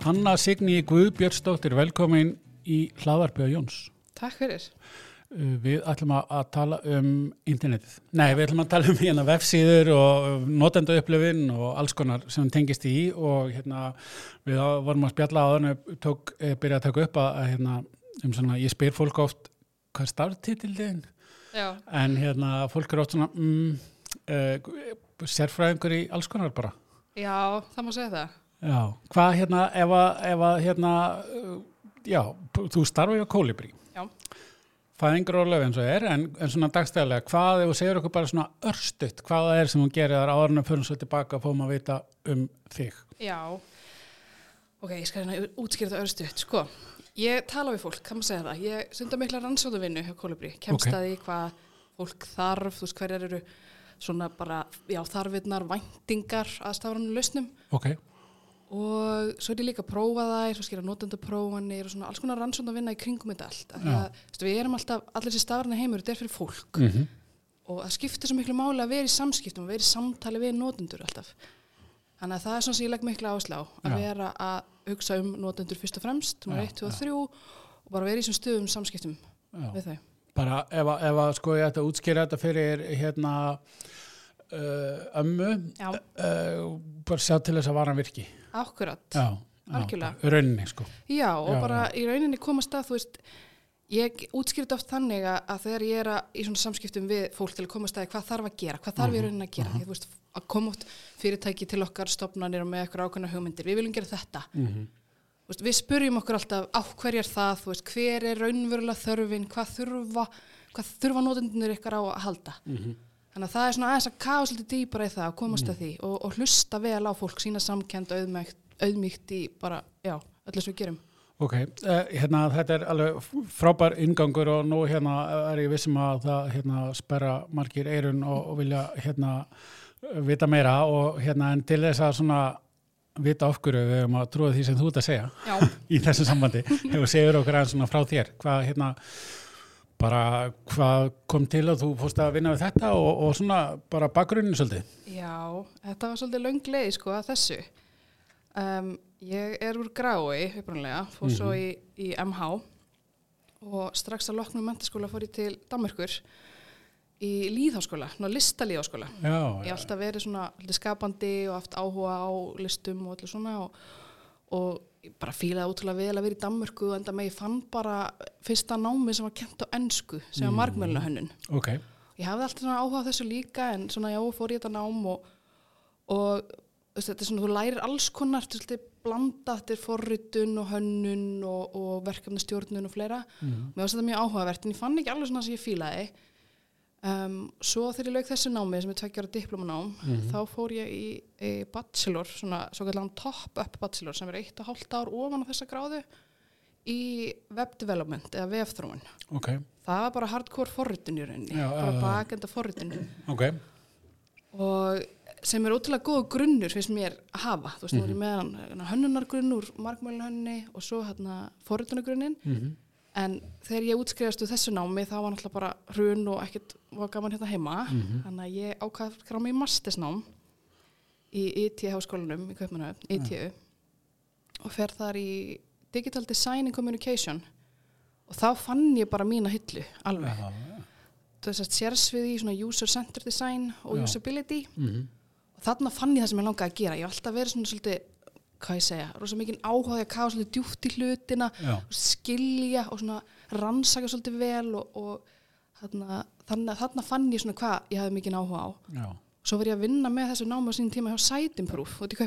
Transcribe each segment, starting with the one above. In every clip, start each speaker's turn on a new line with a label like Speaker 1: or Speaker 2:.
Speaker 1: Hanna Signi Guðbjörnsdóttir, velkomin í hlaðarpjöða Jóns.
Speaker 2: Takk fyrir.
Speaker 1: Uh, Við ætlum að, að tala um internetið. Nei, við ætlum að tala um hérna vefsíður og notenda upplifin og alls konar sem tengist í og hérna við vorum að spjalla á þannig tók, eh, byrja að taka upp að, að hérna um svona, ég spyr fólk oft hvað er starftitildin?
Speaker 2: Já.
Speaker 1: En hérna fólk er oft svona mm, uh, sérfræðingur í alls konar bara.
Speaker 2: Já, það má segja það.
Speaker 1: Já, hvað hérna ef að, ef að hérna já, þú starfið á Kólibrí
Speaker 2: Já.
Speaker 1: fæðingur og löf eins og er en, en svona dagstæðlega, hvað ef þú segir okkur bara svona örstutt, hvað það er sem þú gerir þar áður en að fyrir svo tilbaka og fóum að vita um þig
Speaker 2: Já. Ok, ég skal hérna útskýra þetta örstuðt. Sko, ég tala við fólk, kann maður segja það. Ég sunda mikla rannsóðuvinnu hjá Kolibri. Kemst
Speaker 1: Ok.
Speaker 2: að því hvað fólk þarf, þú veist hverjar eru svona bara, já, þarfinnar, væntingar að stafrannu lausnum.
Speaker 1: Ok,
Speaker 2: Og svo er ég líka að prófa þær, svo skýra notendaprófanir og svona alls konar rannsóðuvinna í kringum þetta allt. Af því að, veist, við erum alltaf, allir þessi stafrannu heimur, þetta er fyrir fólk.
Speaker 1: mm
Speaker 2: og það skiptir svo miklu máli að vera í samskiptum og vera í samtali við notendur alltaf þannig að það er svona sem ég legg miklu áslá að
Speaker 1: Já.
Speaker 2: vera að hugsa um notendur fyrst og fremst, nummer
Speaker 1: Já,
Speaker 2: 1, 2 og 3 og bara vera í þessum stöðum samskiptum
Speaker 1: já
Speaker 2: við þau.
Speaker 1: bara ef að, að sko ég ætti að útskýra þetta fyrir hérna ömmu
Speaker 2: Já,
Speaker 1: uh, bara sjá til þess að varan virki.
Speaker 2: Akkurat.
Speaker 1: Já,
Speaker 2: Algjörlega.
Speaker 1: já, rauninni sko.
Speaker 2: Já, og
Speaker 1: Já,
Speaker 2: bara í rauninni komast að þú veist ég útskýrði oft þannig að, þegar ég er að, í svona samskiptum við fólk til að komast að hvað þarf að gera, hvað þarf ég rauninni að gera? því, þú veist, að koma oft fyrirtæki til okkar stopnarnir og með eitthvað ákveðna hugmyndir. Við viljum gera þetta.
Speaker 1: Mm
Speaker 2: Þú veist, við spurjum okkur alltaf á hverjar það, veist, hver er raunverulega þörfin, hvað þurfa, hvað þurfa notendunir ykkar á að halda.
Speaker 1: Mhm.
Speaker 2: Þannig að það er svona aðeins að kafa svolítið dýpara í það að komast að því og, og hlusta vel á fólk, sína samkend auðmýkt í bara, já, öllu sem við gerum.
Speaker 1: Ok, uh, hérna þetta er alveg frábær ingangur og nú hérna er ég vissum að það hérna sperra margir eirun og, og vilja hérna vita meira og hérna en til þess að svona vita okkur við höfum að trúa því sem þú ert að segja í þessu sambandi, hefur segur okkur aðeins svona frá þér, hvað hérna bara hvað kom til að þú fórst að vinna við þetta og, og svona bara bakgrunnin svolítið.
Speaker 2: já, þetta var svolítið löng leið, sko, að þessu. Um, ég er úr grái, upprunlega, fór svo í, í MH og strax að loknum mentaskóla fór ég til Danmörkur í líðháskóla, ná listalíðháskóla.
Speaker 1: Já,
Speaker 2: Ég hef alltaf verið svona skapandi og haft áhuga á listum og allir svona og, og bara fílaði útrúlega vel að vera í Danmörku og enda með ég fann bara fyrsta námi sem var kent á ennsku sem var margmjöluna hönnun.
Speaker 1: ok,
Speaker 2: Ég hafði alltaf áhuga þessu líka en svona já, fór ég þetta nám og, og þetta er svona, þú lærir alls konar, svolítið blanda, þetta er forritun og hönnun og, og verkefni stjórnun og fleira.
Speaker 1: Mhm.
Speaker 2: Mér varst þetta mjög áhugavert en ég fann ekki alveg svona sem ég fílaði. Um, svo þegar ég lauk þessu námi sem er tveggjára diplomanám,
Speaker 1: Mhm.
Speaker 2: þá fór ég í, í bachelor, svona svo kallan top-up bachelor sem er eitt og hálft ár ofan á þessa gráðu í web development eða vefþróun.
Speaker 1: ok,
Speaker 2: Það var bara hardcore forritun í rauninni,
Speaker 1: Já,
Speaker 2: bara
Speaker 1: já.
Speaker 2: bakenda forritun
Speaker 1: ok,
Speaker 2: og sem er ótrúlega góð grunnur finnst mér að hafa, þú veist, nú er ég
Speaker 1: Mhm.
Speaker 2: með hann hönnunargrunn úr markmælunhönni og svo hérna forritunargrunnin
Speaker 1: mm
Speaker 2: en þegar ég útskrifast úr þessu námi þá var náttúrulega bara hrun og ekkert var gaman hérna heima.
Speaker 1: Mhm.
Speaker 2: þannig að ég ákvað að skrá mig í mastersnám í IT háskólanum í Kaupmannhöfn, ITU og fer þar í Digital Design and Communication. Og þá fann ég bara mína hillu alveg.
Speaker 1: Já,
Speaker 2: þess að sérsvið í svona user centered design og usability.
Speaker 1: Mm
Speaker 2: og þarna fann ég það sem ég langaði að gera. Ég hef alltaf verið svona svolítið hvað ég segja, rosa mikið áhuga því að kafa svolítið djúpt í hlutina
Speaker 1: já,
Speaker 2: og skilja og svona rannsaka svolítið vel og, og þarna, þarna, þarna fann ég svona hvað ég hafði mikið áhuga á.
Speaker 1: Já,
Speaker 2: svo var ég að vinna með þessu náma á sínum tíma hjá Sætimproof út í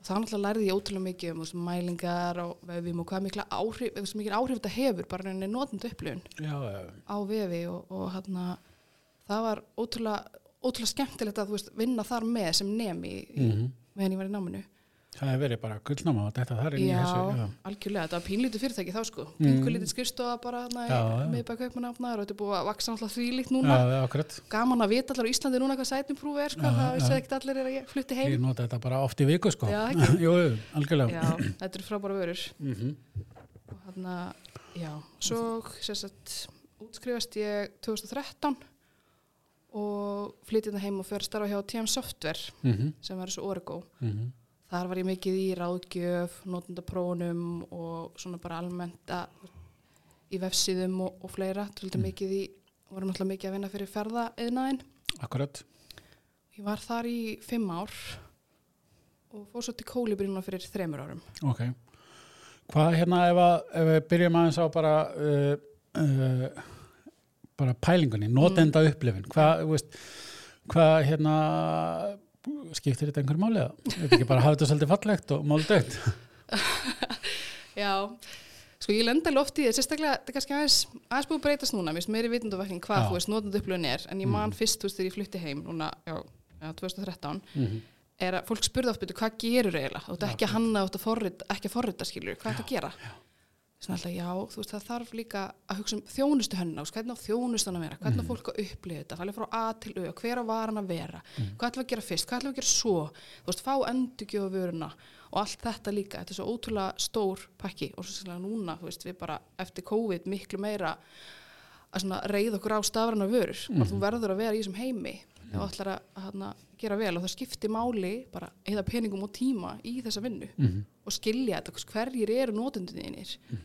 Speaker 2: og þá náttúrulega lærði ég ótrúlega mikið um veist, mælingar og vefum og hvað mikla áhrif, mikil áhrif þetta hefur bara rauninni notendu upplifun á vefi og, og hérna, það var ótrúlega, ótrúlega skemmtilegt að þú veist, vinna þar með sem nemi í,
Speaker 1: Mhm.
Speaker 2: meðan ég var í náminu.
Speaker 1: Það hefur verið bara gullnáma og þetta þar inn í þessu, já,
Speaker 2: algjörlega, þetta var pínlítið fyrirtæki þá sko,
Speaker 1: Mm.
Speaker 2: pínkulítið skrifstofa bara hérna í miðbæk kaupmanafnar og þetta er búið að vaksa náttúrulega þvílíkt
Speaker 1: já,
Speaker 2: núna.
Speaker 1: já, akkurat
Speaker 2: Gaman að vita allar á Íslandi núna hvað sætumprúf er sko,
Speaker 1: Já,
Speaker 2: það vissi ekkert allir er að ég flutti
Speaker 1: ég
Speaker 2: heim.
Speaker 1: nota þetta bara oft í viku sko
Speaker 2: Já, ekki?
Speaker 1: jú, algjörlega
Speaker 2: Já, þetta eru frábæra vörur.
Speaker 1: Mhm.
Speaker 2: og hérna, já, svo sérstætt útskrifast ég 2013 og flytti þetta heim og fyrir að starfa hjá TM Software
Speaker 1: Mhm,
Speaker 2: sem var þessu Origo.
Speaker 1: mhm.
Speaker 2: Þar var ég mikið í ráðgjöf, notendaprófunum og svona bara almennt í vefsíðum og, og fleira, töldi
Speaker 1: Mm.
Speaker 2: mikið í, vorum náttúrulega mikið að vinna fyrir ferðaeðnaðin.
Speaker 1: akkurat
Speaker 2: Ég var þar í fimm ár og fór svo til kólibrínuna fyrir þremur árum.
Speaker 1: ok hvað hérna ef, að, ef við byrjum aðeins á bara uh, uh, bara pælingunni notenda upplifin hvað, veist, hvað hérna skiptir þetta einhverju máli eða? Þetta ekki bara hafa þetta svolítið fallegt og mál dögt
Speaker 2: Já, sko ég lenda alveg oft í því, sérstaklega þetta er kannski aðeins, aðeins búið að breytast núna, mér finnst meiri vitundavakning hvað
Speaker 1: Já.
Speaker 2: þú veist notandi upplifun er, en ég man fyrst þú veist þegar ég flutti heim núna, já, já 2013,
Speaker 1: mm
Speaker 2: er að fólk spurði oft byrju hvað gerur eiginlega, þú ert ekki að hanna, þú að forrita, ekki að forrita skilur, hvað er þetta að gera? Svona alltaf, já, þú veist, það þarf líka að hugsa um þjónustu hennar, hvernig á þjónustan að vera, hvernig á fólk að upplifa þetta, fælið frá A til U, hver á varan að vera, hvað ætlum við að gera fyrst, hvað ætlum við að gera svo, þú veist, fá endurgjöfu vöruna og allt þetta líka, þetta er svo ótrúlega stór pakki og svo sérlega núna, þú veist, við bara eftir COVID miklu meira að reyða okkur á stafrana vörur, bara þú verður að vera í þessum heimi þú ætlar að, að hana, gera vel og það skiptir máli bara eða peningum og tíma í þessa vinnu
Speaker 1: -hmm.
Speaker 2: og skilja þetta, hverjir eru notendunir og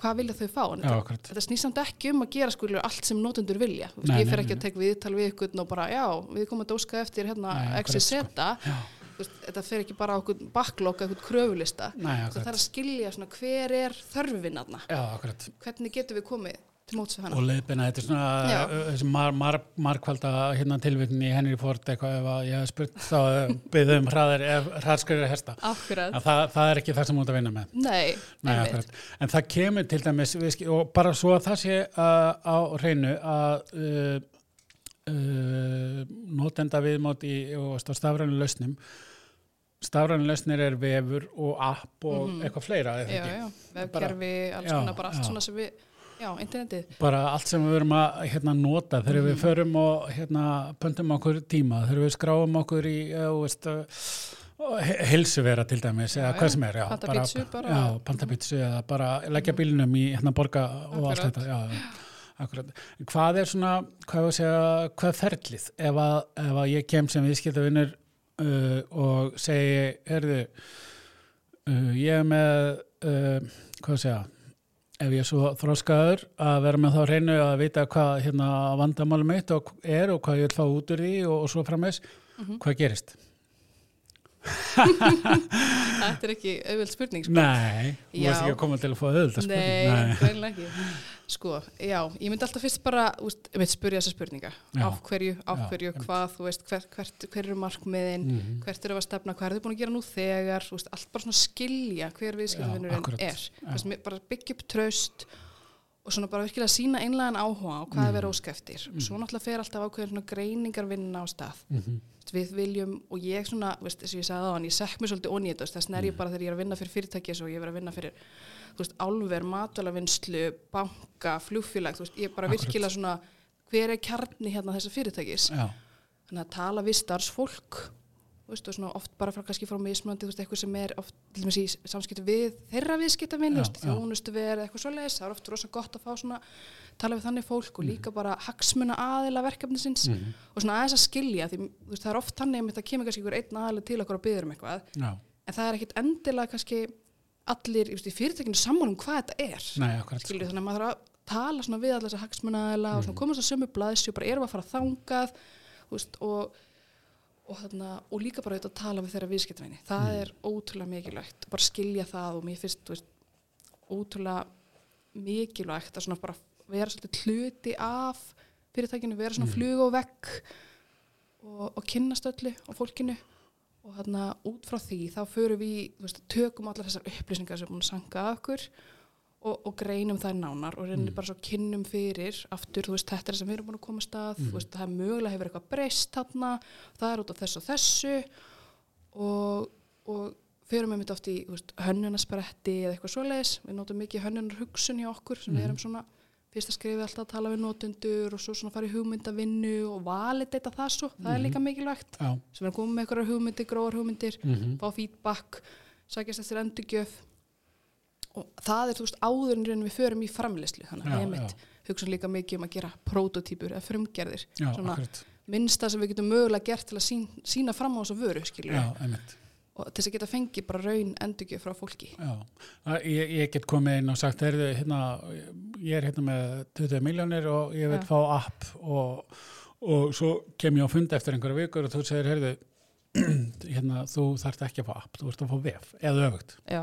Speaker 2: hvað vilja þau fá? En
Speaker 1: Já,
Speaker 2: þetta, þetta snýst samt ekki um að gera skulur allt sem notendur vilja.
Speaker 1: Nei,
Speaker 2: ég fer ekki að tek viðtal við ykkur og bara já, við komum að óska eftir hérna XYZ veist, þetta fer ekki bara á okkur backlog okkur kröfulista.
Speaker 1: Nei,
Speaker 2: það þarf að skilja svona, hver er þörfin aðna hvernig getum við komið
Speaker 1: og leiðbina, þetta er svona þessi mar, mar, markvalda hérna tilvitni í Henry Ford eitthvað ef að ég hef spurt þá byggðum hraðskröður að það, það er ekki það sem ert að vinna með.
Speaker 2: Nei,
Speaker 1: Nei. En það kemur til dæmis við, og bara svo að það sé uh, á hreinu að uh, uh, notenda viðmót í stafrænu lausnum stafrænu lausnir er vefur og app og
Speaker 2: Mhm.
Speaker 1: eitthvað fleira
Speaker 2: já, já, vefkerfi, alls konar bara allt
Speaker 1: já.
Speaker 2: svona sem við já, internetið.
Speaker 1: Bara allt sem við verum að hérna, nota þegar við
Speaker 2: Mhm.
Speaker 1: förum og hérna, pöntum okkur tíma, þegar við skráum okkur í uh, veist, uh, hilsuvera til dæmis
Speaker 2: Já,
Speaker 1: eða hvað sem er já,
Speaker 2: Panta pizzu bara.
Speaker 1: já, pantapitsu eða bara leggja bílnum í hérna borga og allt þetta já, akkurat. hvað er svona hvað, er segja, hvað er ferlið? Ef að, ef að ég kem sem viðskiptavinnur uh, og segi herðu uh, ég er með hvað segja ef ég er svo þróskaður að vera með þá hreinu að vita hvað hérna vandamálum mitt og er og hvað ég vil fá út úr því og, og svo framvegs,
Speaker 2: Mhm.
Speaker 1: hvað gerist?
Speaker 2: Þetta er ekki auðveld spurning sko.
Speaker 1: Nei, þú veist ekki að koma til að fá auðvitað
Speaker 2: Nei, greinlega ekki Sko, já, ég myndi alltaf fyrst bara úst, ég myndi spurja þessa spurninga
Speaker 1: Já.
Speaker 2: Af hverju, af
Speaker 1: Já,
Speaker 2: hverju, hvað, þú veist hver, hvert, hver eru markmiðin,
Speaker 1: Mhm.
Speaker 2: hvert eru að stefna hvað eru þau búin að gera nú þegar veist, allt bara svona skilja hver
Speaker 1: Já, akkurat.
Speaker 2: er mér- bara byggja upp traust og svona bara virkilega sína einlegan áhuga og hvað er
Speaker 1: Mhm.
Speaker 2: verið óskæftir og svo náttúrulega fer alltaf ákveðin greiningarvinna á stað
Speaker 1: Mhm.
Speaker 2: Þú veist, við viljum og ég svona, veist, þess að ég sagði á hann, ég sekk mér svolítið þetta, þess
Speaker 1: Mm.
Speaker 2: ég bara þegar ég er að vinna fyrir fyrirtæki svo ég er að vinna fyrir, veist, álver, matvælavinnslu, banka, flugfélag, þú veist, ég er bara
Speaker 1: Akkurat.
Speaker 2: virkilega svona, hver er kjarni hérna þessa fyrirtækis?
Speaker 1: Já,
Speaker 2: Þannig að tala við starfsfólk, veist, og svona oft bara frá kannski frá mismöndi, þú veist, eitthvað sem er oft, til dæmis í samskipti við þeirra viðskiptavinn, þú veist, þjónustu verið, eitthvað svoleiðis, það er oft rosa gott að fá svona, tala við þannig fólk
Speaker 1: Mm.
Speaker 2: og líka bara hagsmuna aðila verkefnisins
Speaker 1: Mhm.
Speaker 2: og svona aðeins að skilja því þú veist, það er oft þannig að það kemur kannski einhver einn aðalega til okkur og byður um eitthvað
Speaker 1: já,
Speaker 2: en það er ekkit endilega kannski allir ég veist, í fyrirtækinu sammála um hvað þetta er. Skilju þannig að maður þarf að tala svona við allir þessa hagsmunnaðila og svona komast að sömu blaðsju bara erum að fara þangað þú veist, og og, þarna, og líka bara auðvitað að tala við þeirra viðskiptveini það er ótrúlega mikilvægt bara skilja það og mér finnst veist, ótrúlega mikilvægt að svona bara vera svolítið hluti af fyrirtækinu, vera svona flug og vekk og, og kynnast öllu og fólkinu. Og þarna út frá því þá förum við, veist, tökum allar þessar upplýsingar sem er búin að sanga okkur og, og greinum þær nánar og reynir bara svo kynnum fyrir aftur, þú veist, þetta er það sem við erum búin að koma að stað þú veist, það er mögulega hefur eitthvað breyst þarna, það er út af þessu og þessu og, og förum við mitt oft í hönnunaspretti eða eitthvað svoleiðis. Við notum mikið hönnunar hugsun hjá okkur sem við erum svona fyrst að skrifa alltaf að tala við notendur og svo svona fara í hugmyndavinnu og validata það svo, það er líka mikilvægt.
Speaker 1: Já,
Speaker 2: sem er að koma með einhverjar hugmyndir, gróðar hugmyndir
Speaker 1: mhm.
Speaker 2: fá feedback, sækjast eftir endurgjöf og það er þú veist áður en við förum í framleyslu þannig að ég hugsa líka mikið um að gera prototýpur eða frumgerðir
Speaker 1: já,
Speaker 2: svona
Speaker 1: akkurat
Speaker 2: minnsta sem við getum mögulega gert til að sín, sína fram á þessa vöru
Speaker 1: Já,
Speaker 2: og til þess að geta fengið bara raun endurgjöf frá fólki.
Speaker 1: Ég, ég get komið inn og sagt, heyrðu, hérna, ég er hérna með 20 miljónir og ég vil
Speaker 2: Já.
Speaker 1: fá app og, og svo kem ég á fund eftir einhverja vikur og þú segir, hérna, þú þarft ekki að fá app, þú ert að fá vef, eða öfugt.
Speaker 2: Já,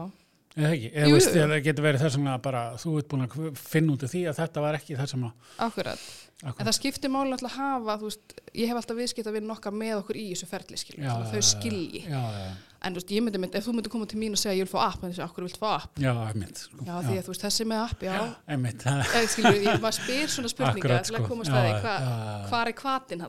Speaker 1: Eða ekki, eða veist, það getur verið þess vegna bara, þú ert búin að finna út af því að þetta var ekki sem að,
Speaker 2: akkurat. En
Speaker 1: akkur,
Speaker 2: það skiptir máli alltaf að hafa, þú veist, ég hef alltaf viðskipt að vinna okkar með okkur í þessu ferli, skiljum,
Speaker 1: Já,
Speaker 2: að þau skilji.
Speaker 1: já, já,
Speaker 2: En þú veist, ég myndi, myndi, ef þú myndi koma til mín og segja ég vil fá app, þannig að okkur vilt fá app.
Speaker 1: já, einmitt, sko,
Speaker 2: Já, því að þú veist, þessi með app, já,
Speaker 1: einmitt,
Speaker 2: skilur, ég maður spyr svona spurninga
Speaker 1: Akkurat,
Speaker 2: til að
Speaker 1: sko.
Speaker 2: komast að því, hvað er kvatin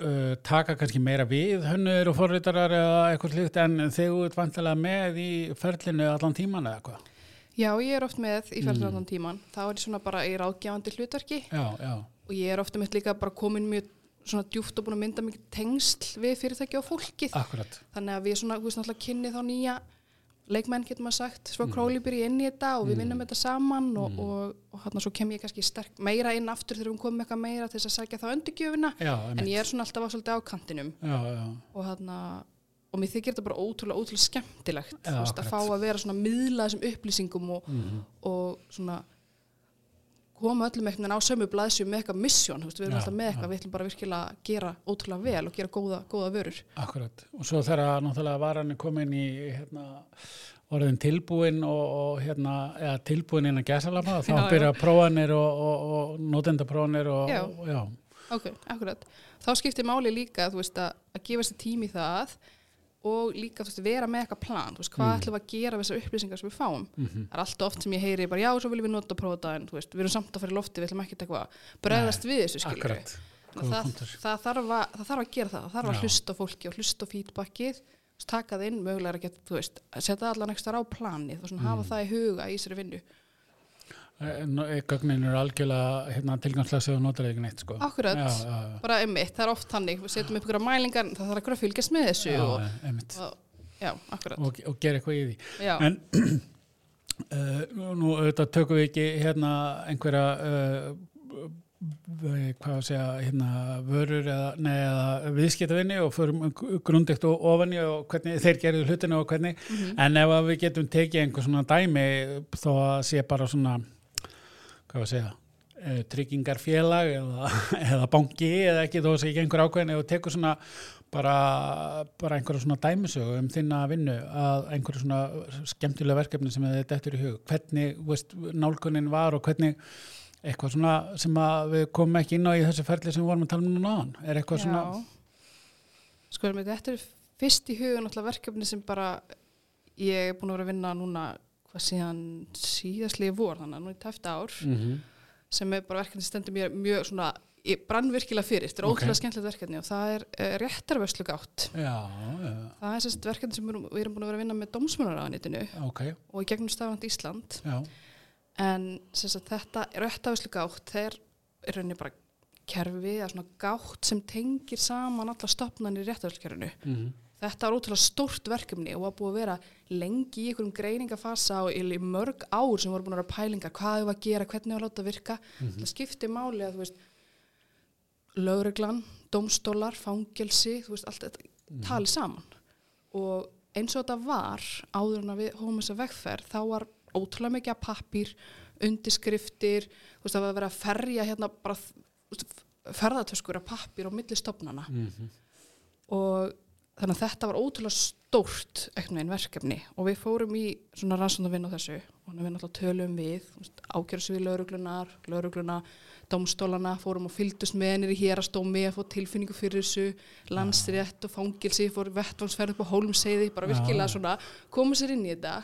Speaker 1: uh, taka kannski meira við hönnur og forritarar eða eitthvað slíkt en þegar þú ert vantilega með í ferlinu allan tíman eða hvað?
Speaker 2: Já, ég er oft með í
Speaker 1: Mm.
Speaker 2: ferðarlandan tíman, þá er svona bara í ráðgjafandi hlutverki
Speaker 1: Já, já,
Speaker 2: og ég er ofta mitt líka bara komin mjög svona djúft og búin að mynda mikið tengsl við fyrirtæki og fólkið.
Speaker 1: akkurat.
Speaker 2: Þannig að við svona, þú veist, náttúrulega kynni þá nýja leikmenn, getur maður sagt, svo
Speaker 1: Mm.
Speaker 2: mm. byrja inn í þetta og við
Speaker 1: Mm.
Speaker 2: vinnum þetta saman og, og, og hérna svo kem ég kannski sterk meira inn aftur þegar við komum eitthvað meira til þess að sækja þá undirgjöfina,
Speaker 1: Já,
Speaker 2: en ég er svona alltaf á svolítið á kantinum
Speaker 1: Já, já,
Speaker 2: og hérna og mér þykir þetta bara ótrúlega, ótrúlega skemmtilegt
Speaker 1: Já,
Speaker 2: veist, að fá að vera svona miðla þessum upplýsingum og,
Speaker 1: Mhm.
Speaker 2: og svona koma öllum einhvern veginn á sömu blaðsjum með eitthvað veist, við erum
Speaker 1: Já,
Speaker 2: alltaf með eitthvað
Speaker 1: já.
Speaker 2: við ætlum bara virkilega að gera ótrúlega vel og gera góða, góða vörur
Speaker 1: akkurat. Og svo þegar náttúrulega varan er komin í hérna orðin tilbúin og, og hérna, eða tilbúin innan gæsalama, þá
Speaker 2: Já,
Speaker 1: byrja prófanir og, og, og notendaprófanir og,
Speaker 2: Já.
Speaker 1: og, já,
Speaker 2: ok, akkurat, þá skiptir máli líka veist, að, að gefa sér tími það og líka, veist, vera með eitthvað plan veist, hvað
Speaker 1: Mm.
Speaker 2: ætlum við að gera við þessar upplýsingar sem við fáum
Speaker 1: mhm.
Speaker 2: það er alltaf oft sem ég heyri bara, já, svo viljum við nota prófa þetta en veist, við erum samt að fara í lofti, við ætlum ekki eitthvað að bregðast við þessu það, það, þarf að, það þarf að gera það, það þarf að hlusta fólki og hlusta feedbackið, taka það inn, mögulega að geta, setja allan ekstra á planið og svona hafa
Speaker 1: Mm.
Speaker 2: það í huga í þessari vinnu.
Speaker 1: Eh, eh, Gögnin eru algjörlega hérna, tilgangslega og notar ekki neitt sko.
Speaker 2: Akkurat,
Speaker 1: Já, já, já.
Speaker 2: bara einmitt, það er oft þannig, við setjum upp ykkur mælingar, það þarf ekkur að fylgjast með þessu og, og,
Speaker 1: og, og gera eitthvað í því. En uh, nú auðvitað tökum við ekki hérna einhverja uh, hvað að segja hérna vörur eða, nei, eða viðskiptavinni og förum grundikt og ofan í og hvernig þeir gerðu hlutinu og hvernig
Speaker 2: Mhm.
Speaker 1: en ef að við getum tekið einhver svona dæmi þó að sé bara svona hvað að segja? Eh, tryggingarfélag eða, eða banki eða ekki þó að sé ekki einhver ákveðin og tekur svona bara, bara einhverja svona dæmisögu um þinna vinnu að einhverju svona skemmtilega verkefni sem þetta eftir í hug. Hvernig veist, nálgunin var og hvernig eitthvað svona sem að við komum ekki inn á í þessu ferli sem við vorum að tala um núna áðan? Er eitthvað svona
Speaker 2: Sko, með þetta er fyrst í hugun verkefni sem bara ég er búin að vera að vinna núna hvað síðan síðastlegi vor þannig að nú í tæfta ár
Speaker 1: mm
Speaker 2: sem er bara verkefni sem stendur mér mjög svona ég brann virkilega fyrir, þetta er ótrúlega skemmtilegt verkefni og það er uh, réttarvörslu gátt
Speaker 1: já, já,
Speaker 2: það er sérst verkefni sem við erum, við erum búin að vera að vinna með dómsmjónaraðanitinu
Speaker 1: ok.
Speaker 2: og í gegnum stafand Ísland.
Speaker 1: Já,
Speaker 2: en sérst þetta réttarvörslu gátt þeir er rauninni bara kerfi eða svona gátt sem tengir saman alla stopnarnir í réttarvörslukerfinu.
Speaker 1: Mm
Speaker 2: Þetta var ótrúlega stórt verkefni og var búið að vera lengi í einhverjum greiningafasa og í mörg ár sem voru búin að vera pælingar, hvað hefur að gera, hvernig hefur að láta virka. Það skiptir máli að, þú veist, lögreglan, dómstólar, fangelsi, þú veist, allt þetta tali saman. Og eins og þetta var áður en að við hófum þessa vegferð, þá var ótrúlega mikið af pappír, undirskriftir, þú veist, það var að vera að ferja hérna bara, ferðartöskur af pappír á milli stopnana
Speaker 1: -hmm.
Speaker 2: og þannig að þetta var ótrúlega stórt veginn verkefni og við fórum í svona rannsóknarvinn á þessu. Og við náttúrulega tölum við ákjörðs við lauruglunar, laurugluna domstólana, fórum og fylgdust með hennir í hérastómi að fá tilfinningu fyrir þessu landsrétt og fangilsi fór vettvangsferð upp á hólmseiði bara virkilega svona koma sér inn í þetta.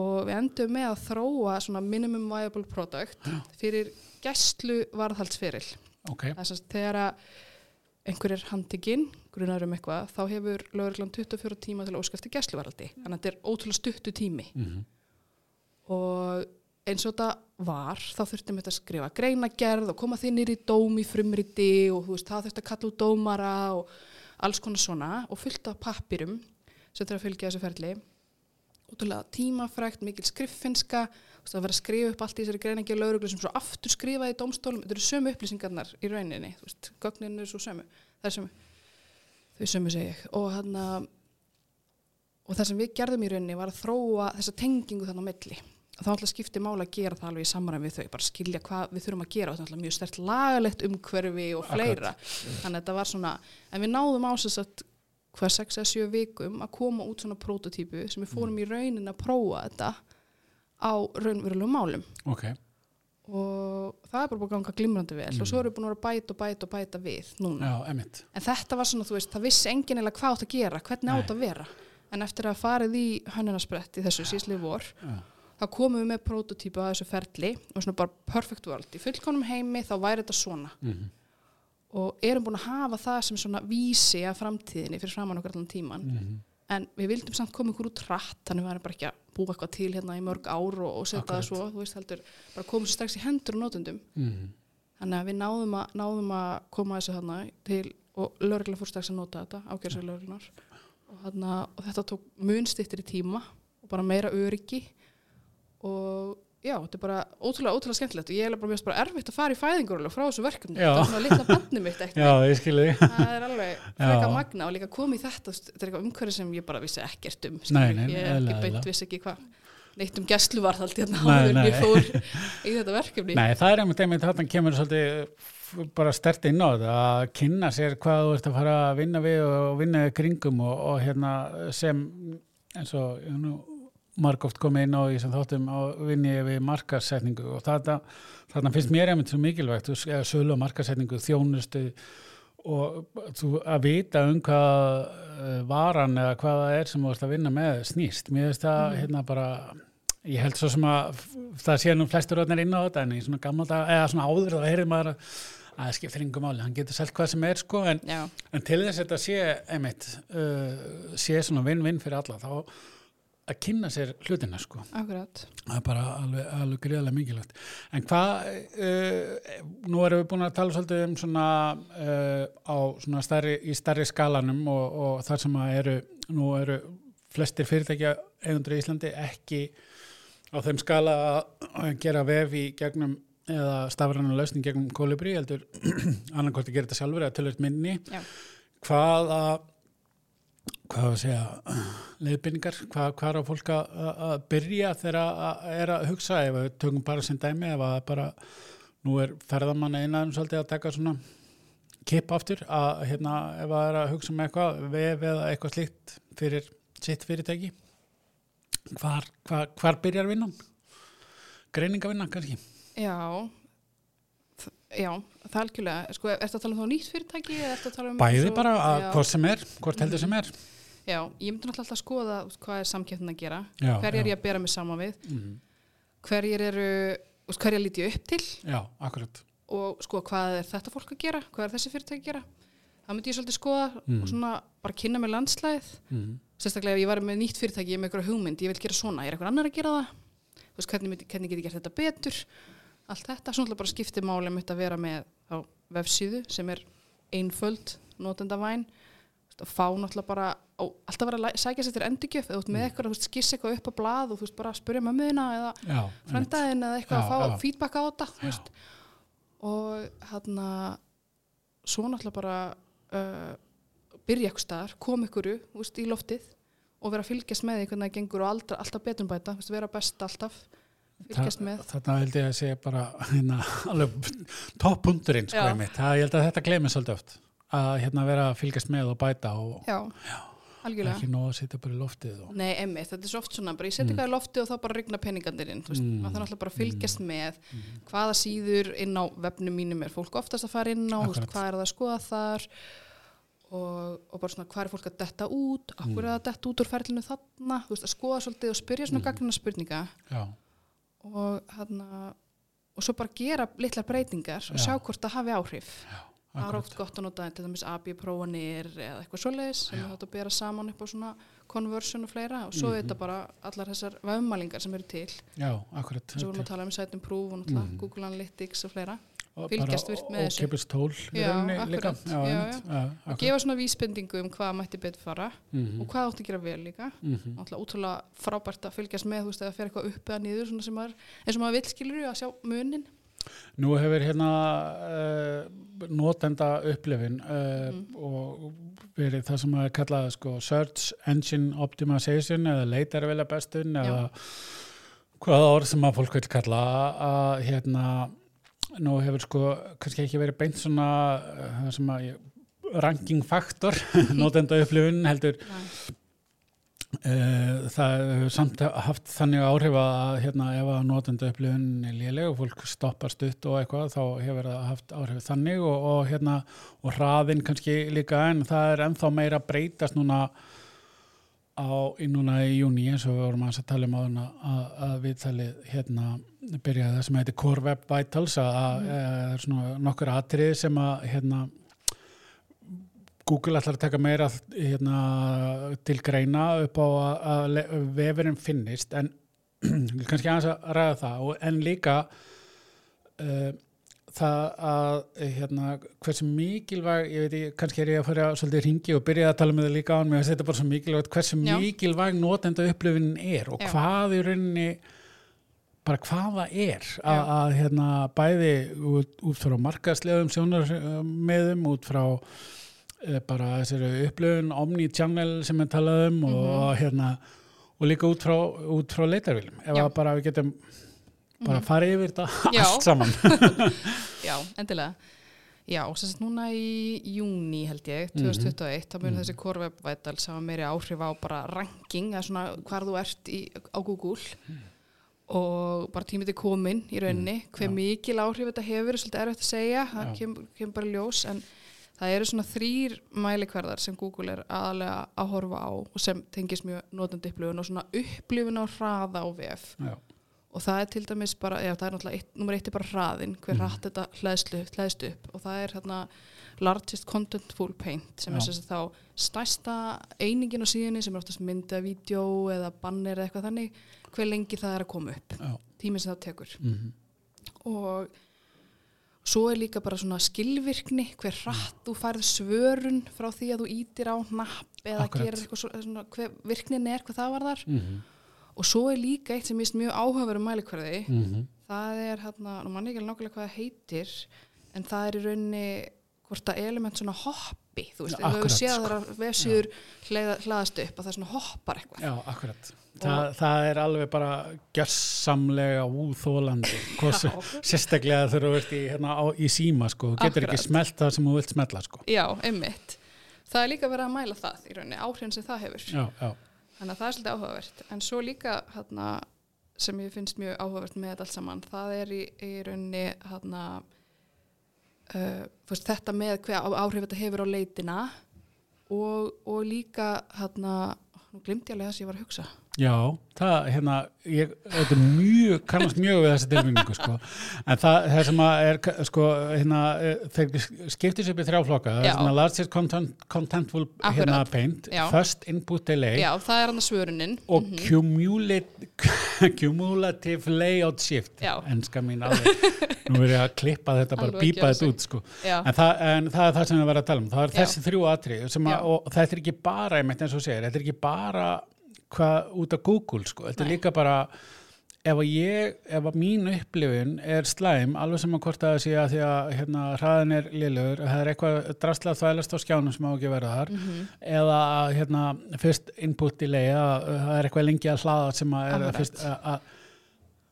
Speaker 2: Og við endum með að þróa svona minimum viable product fyrir gæslu varðhaldsferil
Speaker 1: ok,
Speaker 2: það er sem sagt þegar að einhver er handtekinn, grunar um eitthvað þá hefur lögreglan 24 tíma til að óskæfti gæsluvaraldi, þannig að þetta er ótrúlega stuttu tími.
Speaker 1: Mm
Speaker 2: og eins og þetta var þá þurftum við að skrifa greinagerð og koma þið nýri í frumriti og þú veist, það þurfti að kalla út dómara og alls konar svona og fullt af pappirum sem þurfa að fylgja þessu ferli. Útrúlega tímafrækt, mikil skriffinska þú veist, að skrifa upp allt í þessari greiningi og lauruglu sem svo aftur skrifaði í dómstólum. Þetta eru sömu upplýsingarnar í rauninni þú veist, gögninu er svo sömu. Það er sömu, þau sömu segi ég. Og hann að og það sem við gerðum í rauninni var að þróa þessa tengingu þannig á milli. Og þá ætla skipti mála að gera það alveg í samræmi við þau bara skilja hvað við þurfum að gera. Og þetta er náttúrulega mjög stert lagalegt umhverfi og fleira. Þannig að þetta var svona en við náðum ásins að hver 6-7 vikum að koma út svona prototípu sem við fórum í raunin að prófa þetta á raunverulegum málum.
Speaker 1: Ok,
Speaker 2: og það er bara búin að ganga glimrandi vel. Og svo erum við búin að að bæta og bæta og bæta við núna.
Speaker 1: Já,
Speaker 2: en þetta var svona, þú veist, það vissi enginn eða hvað átt að gera, hvernig átt að vera. En eftir að farið í hönnunasprett í þessu sísli vor,
Speaker 1: já,
Speaker 2: þá komum við með prototípu að þessu ferli og svona bara perfect world, í fullkonum heimi þá væri þetta svona.
Speaker 1: Mm
Speaker 2: og erum búin að hafa það sem svona vísi af framtíðinni fyrir framann okkur allan tíman
Speaker 1: Mhm.
Speaker 2: en við vildum samt koma ykkur út rætt þannig við varum bara ekki að búa eitthvað til hérna í mörg ár og, og setja það svo, þú veist heldur bara komum svo strax í hendur og notundum
Speaker 1: Mhm.
Speaker 2: þannig að við náðum að, náðum að koma þessu þarna til og lögregla fór strax að nota þetta ágjörsa lögreglunar og, og þetta tók munstittir í tíma og bara meira öryggi. Og já, þetta er bara ótrúlega, ótrúlega skemmtilegt og ég er bara mjög bara erfitt að fara í fæðingur frá þessu verkefni, þetta er svona litla bandni mitt
Speaker 1: já,
Speaker 2: það er alveg freka magna og líka komið þetta þetta er eitthvað umhverfi sem ég bara vissi ekkert um
Speaker 1: Nei, nei,
Speaker 2: ég er ekki beint vissi ekki hvað neitt um gæsluvarðald hérna áður ég fór í þetta verkefni.
Speaker 1: Nei, það er einmitt einmitt þarna kemur svolítið bara stert inn á þetta að kynna sér hvað þú ert að fara að vinna við og vinna við kringum og, og hérna sem eins og nú margóft komið inn á í sem þáttum og vinni við markasetningu og þarna finnst mér einmitt svo mikilvægt eða sölu og markasetningu, þjónustu og þú að vita um hvað eh, varan eða hvað það er sem þú ert að vinna með snýst. Mér finnst það hérna bara ég held svo sem að það sé nú flestur öðnir inn á þetta en í svona gammal dag, eða svona áður þá heyrði maður að að það skiptir yngur máli, hann getur selt hvað sem er sko en, en til þess að þetta sé einmitt, uh, sé svona vinn-vinn fyrir alla, þá að kynna sér hlutina sko.
Speaker 2: Akkurat.
Speaker 1: Það er bara alveg, alveg greiðlega mikilvægt. En hvað uh, nú erum við búin að tala svolítið um svona uh, á svona stærri, í stærri skalanum og, og þar sem að eru nú eru flestir fyrirtækja eigundur í Íslandi ekki á þeim skala að gera vef í gegnum eða stafræna lausning gegnum kolibri heldur annarkort að gera þetta sjálfur eða tölvöld minni.
Speaker 2: Já.
Speaker 1: hvaða hvað að segja leiðbynningar, hvað, hvað er á fólk að, byrja þegar að er að hugsa ef við tökum bara sem dæmi ef að bara, nú er ferðamann einaðum svolítið að taka svona kipp aftur að hérna ef að er að hugsa með eitthvað vef eða eitthvað slíkt fyrir sitt fyrirtæki hvar, hvar, hvar byrjar vinnan? Greiningavinnan kannski?
Speaker 2: já já, það algjörlega sko, ertu að tala um þá nýtt fyrirtæki um
Speaker 1: Bæði
Speaker 2: svo-
Speaker 1: bara hvort sem er, hvort heldur sem er
Speaker 2: já, ég myndi náttúrulega alltaf að skoða hvað er samkeppnin að gera.
Speaker 1: Já,
Speaker 2: hverju er ég að bera mig saman við.
Speaker 1: Mhm.
Speaker 2: hverjir eru, hverju líti ég upp til?
Speaker 1: Já,
Speaker 2: og sko hvað er þetta fólk að gera? Hvað er þessi fyrirtæki að gera? Það myndi ég svolítið skoða
Speaker 1: Mhm.
Speaker 2: og svona bara kynna með landslæð
Speaker 1: mm.
Speaker 2: sérstaklega ef ég var með nýtt fyrirtæki ég er með eitthvað hugmynd, ég vil gera svona, er eitthvað annar að gera það? Þú veist, hvernig, myndi- hvernig get ég gert þetta betur? Allt þetta, svona bara skipti máli mitt að vera með á vefsíðu sem er einföld notendavæn að fá náttúrulega bara og alltaf vera að sækja sér til endurgjöf eða ert með eitthvað, þú veist, skissa eitthvað upp á blað og þú veist, bara spyrja mömmuðina eða
Speaker 1: Já, einmitt.
Speaker 2: frændaðin eða eitthvað
Speaker 1: Já,
Speaker 2: að fá
Speaker 1: já.
Speaker 2: feedback á þetta
Speaker 1: Já.
Speaker 2: og hann svo náttúrulega bara uh, byrja eitthvað staðar, koma ykkur í loftið og vera að fylgjast með því hvernig það gengur og aldrei, alltaf betur bæta þú veist, vera best alltaf fylgjast með
Speaker 1: Þarna held ég að segja bara hérna, alveg toppundurinn sko
Speaker 2: Já.
Speaker 1: Það, ég held að þetta glemir svolítið oft að hérna vera að fylgjast með og bæta og
Speaker 2: já, algjörlega.
Speaker 1: Ekki nóg að sitja bara í loftið og,
Speaker 2: Nei, emmi, þetta er svo oft svona, bara ég setja eitthvað í lofti og þá bara rigna peningandir inn, þú veist,
Speaker 1: Mm.
Speaker 2: maður þarf náttúrulega bara fylgjast með hvaða síður inn á vefnum mínum er fólk oftast að fara inn á, veist, hvað er það að skoða þar og, og bara svona hvað er fólk að detta út,
Speaker 1: Mm.
Speaker 2: okkur er það að detta út úr ferlinu þarna, veist, að skoða svolítið og spyrja svona
Speaker 1: Mm.
Speaker 2: gagnina spurninga.
Speaker 1: Já,
Speaker 2: og hann og svo bara gera litlar breytingar og
Speaker 1: Já.
Speaker 2: sjá hvort það hafi áhrif það er oft gott að nota til dæmis AB-prófanir eða eitthvað svoleiðis sem
Speaker 1: Já.
Speaker 2: þetta að bera saman upp á svona conversion og fleira og svo
Speaker 1: Mhm.
Speaker 2: er þetta bara allar þessar vefmælingar sem eru til
Speaker 1: Já, akkurat.
Speaker 2: við vorum að tala um Site Improve og náttúrulega
Speaker 1: Mhm.
Speaker 2: Google Analytics og fleira fylgjast virt með þessu.
Speaker 1: ókipis tól í
Speaker 2: Já, akkurat. Já,
Speaker 1: einmitt. já, akkurat.
Speaker 2: gefa svona vísbendingu um hvað mætti betur fara
Speaker 1: Mhm,
Speaker 2: og hvað átti að gera vel líka
Speaker 1: mhm.
Speaker 2: náttúrulega útrúlega frábært að fylgjast með þú veist, eða fer eitthvað upp eða niður svona sem maður,
Speaker 1: Nú hefur hérna uh, notenda upplifin uh,
Speaker 2: Mhm.
Speaker 1: og verið það sem að kalla sko, Search Engine Optimization eða leitarvela bestun eða hvaða orð sem að fólk vil kalla að hérna nú hefur sko kannski ekki verið beint svona uh, það sem að ranking faktor notenda upplifin heldur
Speaker 2: Nei.
Speaker 1: Uh, það hefur samt haft þannig áhrif að hérna, ef að notenda upplifun er léleg og fólk stoppar stutt og eitthvað þá hefur það haft áhrif þannig og, og, hérna, og hraðin kannski líka en það er ennþá meira að breytast núna á, í núna í júni eins og við vorum að tala um áðurna að, að við talið hérna byrjaði það sem heitir Core Web Vitals að mm. það er svona nokkur atrið sem að hérna Google ætlar að taka meira hérna, til greina upp á að, vefurinn finnist en kannski aðeins að ræða það og, en líka uh, það að hérna, hversu mikilvæg ég veit ég, kannski er ég að fara svolítið ringi og byrja að tala með það líka á en mér þetta bara svo mikilvægt hversu
Speaker 2: Já.
Speaker 1: mikilvæg notenda upplifin er og
Speaker 2: Já.
Speaker 1: hvað í rauninni bara hvað það er að, að hérna, bæði út, út frá markaðslegum sjónarmiðum út frá bara þessari upplöfun omni-channel sem við talaðum
Speaker 2: Mhm.
Speaker 1: og hérna og líka út frá, út frá leitarviljum ef að bara við getum bara farið yfir þetta allt saman.
Speaker 2: Já, endilega. Já, sem sagt núna í júni held ég,
Speaker 1: Mhm.
Speaker 2: 2021, þá mun þessi Core Web Vitals hafa meiri áhrif á bara ranking, eða svona hvar þú ert í, á Google og bara tímið til komin í rauninni, hver mikil áhrif þetta hefur, er svolítið erfitt að segja, það kemur, kemur bara ljós, en það eru svona þrýr mælikverðar sem Google er aðalega að horfa á og sem tengist mjög notandi upplifun og svona upplifun á hraða á VF
Speaker 1: Já.
Speaker 2: og það er til dæmis bara, já það er náttúrulega nummer eitt er bara hraðin, hver
Speaker 1: Mhm.
Speaker 2: hratt þetta hlæðslu, hlæðst upp og það er hérna largest contentful paint sem er
Speaker 1: Já.
Speaker 2: sem sagt þá stærsta einingin á síðunni sem er oftast mynda, vídeo eða banner eða eitthvað þannig, hver lengi það er að koma upp,
Speaker 1: Já.
Speaker 2: tíminn sem það tekur
Speaker 1: Mm
Speaker 2: og svo er líka bara svona skilvirkni, hver hratt þú færð svörun frá því að þú ítir á napp eða
Speaker 1: Akkurat.
Speaker 2: gerir eitthvað svo, svona, hver virknin er, hvað það var þar
Speaker 1: -hmm.
Speaker 2: og svo er líka eitt sem ég mjög áhugaverum mælikvarði
Speaker 1: Mm
Speaker 2: það er hérna, nú mann ekki alveg nákvæmlega hvað það heitir en það er í rauninni hvort að element svona hoppi þú veist, ef við
Speaker 1: akkurat,
Speaker 2: séð
Speaker 1: sko.
Speaker 2: þar að vefsýður hlaðast upp og það svona hoppar eitthvað
Speaker 1: Já, akkurat. Þa, það er alveg bara gjörsamlega úþólandi,
Speaker 2: Já.
Speaker 1: sérstaklega þegar þú ert í, hérna, í síma, sko, getur
Speaker 2: Akkurat.
Speaker 1: ekki smelt það sem þú vilt smelta, sko.
Speaker 2: Já, einmitt það er líka verið að mæla það í rauninni, áhrifin sem það hefur
Speaker 1: Já, já,
Speaker 2: þannig að það er svolítið áhugavert en svo líka hérna, sem ég finnst mjög áhugavert með þetta allt saman það er í, í rauninni hérna, uh, veist, þetta með hver áhrif þetta hefur á leitina og, og líka hérna, nú glimti ég alveg það sem ég var að hugsa
Speaker 1: já, það, hérna, ég, þetta er mjög, kannast mjög við þessi tilvinningu, sko, en það, það sem að er, sko, hérna, þeir skiptis upp í þrjá flokka, það er svona largest content, contentful, hérna,
Speaker 2: Akkurat.
Speaker 1: paint,
Speaker 2: Já.
Speaker 1: first input delay,
Speaker 2: Já, það er hann að svörunin.
Speaker 1: Og cumulative, cumulative layout shift.
Speaker 2: Já.
Speaker 1: enska mín alveg. Nú er ég að klippa þetta bara,
Speaker 2: gera
Speaker 1: þetta út sko. En, það, en það er það sem við verðum að tala um. Það er þessi þrjú atrið sem að, og þetta er ekki bara, einmitt eins og segir þetta er ekki bara hvað út af Google sko. þetta er
Speaker 2: Nei.
Speaker 1: líka bara ef að ég, ef að mín upplifun er slæm, alveg sem að hvort að það sé að því að hérna, hraðin er liðlegur það er eitthvað drastlega þvælast á skjánum sem á ekki að vera þar
Speaker 2: Mhm.
Speaker 1: eða að, hérna, fyrst input delay að það er eitthvað lengi að hlaða sem að er að fyrst að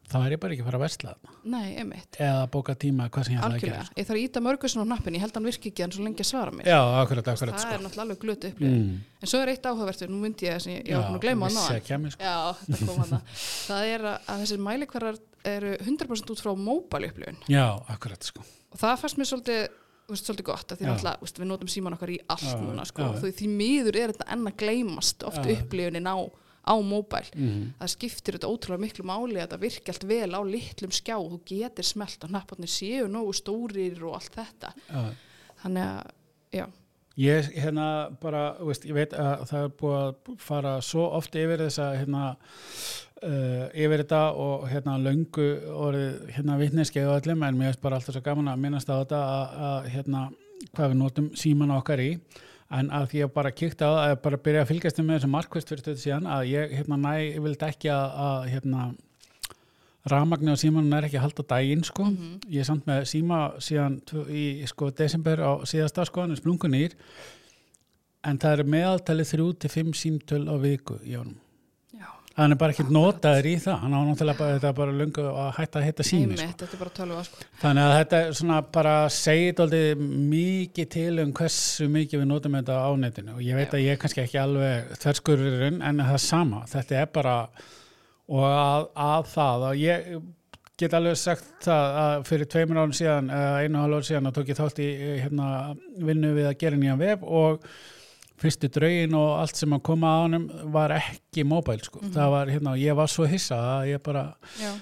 Speaker 1: þá er ég bara ekki að fara að versla
Speaker 2: nei, einmitt
Speaker 1: eða bóka tíma hvað sem ég ætla að
Speaker 2: Algjörlega,
Speaker 1: gera
Speaker 2: ég þarf að íta mörgursun á nappin ég held að hann virki ekki en svo lengi að svara mér
Speaker 1: Já, akkurat, akkurat
Speaker 2: það
Speaker 1: sko.
Speaker 2: er náttúrulega alveg glötu upplifin
Speaker 1: mm.
Speaker 2: en svo er eitt áhugavertur, nú myndi ég að ég, ég var búin að gleyma
Speaker 1: vissi
Speaker 2: hann
Speaker 1: að kemur, sko.
Speaker 2: Já, þetta kom hann það er að, að þessir mælikvarðar eru 100% út frá móbæli upplifin
Speaker 1: Já, akkurat sko.
Speaker 2: og það fannst mér svolítið þú veist, svolítið gott að því
Speaker 1: Já.
Speaker 2: náttúrulega, þú veist, við notum síman okkar í allt
Speaker 1: Já,
Speaker 2: núna sko,
Speaker 1: já.
Speaker 2: því, því miður er þetta enn að gleymast oft
Speaker 1: Já.
Speaker 2: upplifunin á, á móbæl
Speaker 1: mm.
Speaker 2: það skiptir þetta ótrúlega miklu máli að þetta virki allt vel á litlum skjá þú getur smelt og hnapparnir séu nógu stórir og allt þetta
Speaker 1: Já.
Speaker 2: þannig að, já,
Speaker 1: Ég hérna bara, veist, ég veit að það er búið að fara svo oft yfir þessa hérna uh, yfir þetta og hérna löngu orðið hérna vitneski og öllum en mér finnst bara alltaf svo gaman að minnast á þetta að, að hérna hvað við notum síman okkar í en að því að bara það að bara byrja að fylgjast með þessum markvist fyrir stöðu síðan að ég hérna næ, ég vildi ekki að, að hérna rafmagni á símanum er ekki að halda daginn sko, ég er samt með síma síðan í sko desember á síðasta sko, hann er splungunýr en það er meðaltalið þrjú til fimm símtöl á viku í
Speaker 2: Já,
Speaker 1: hann er bara ekki notaður í það hann á náttúrulega bara, þetta er bara löngu að hætta að heita sími sko.
Speaker 2: sko.
Speaker 1: þannig að þetta er svona bara segið aldrei mikið til um hversu mikið við notum þetta á netinu og ég veit
Speaker 2: Já.
Speaker 1: að ég er kannski ekki alveg þverskururinn en það er sama, þetta er bara og að, að það og ég get alveg sagt það að fyrir tveimur árum síðan einu hálf árum síðan að tók ég þátt í eh, hérna, vinnu við að gera nýjan web og fyrstu draugin og allt sem að koma á honum var ekki móbæl sko. það var hérna, ég var svo hissa að ég bara
Speaker 2: Já,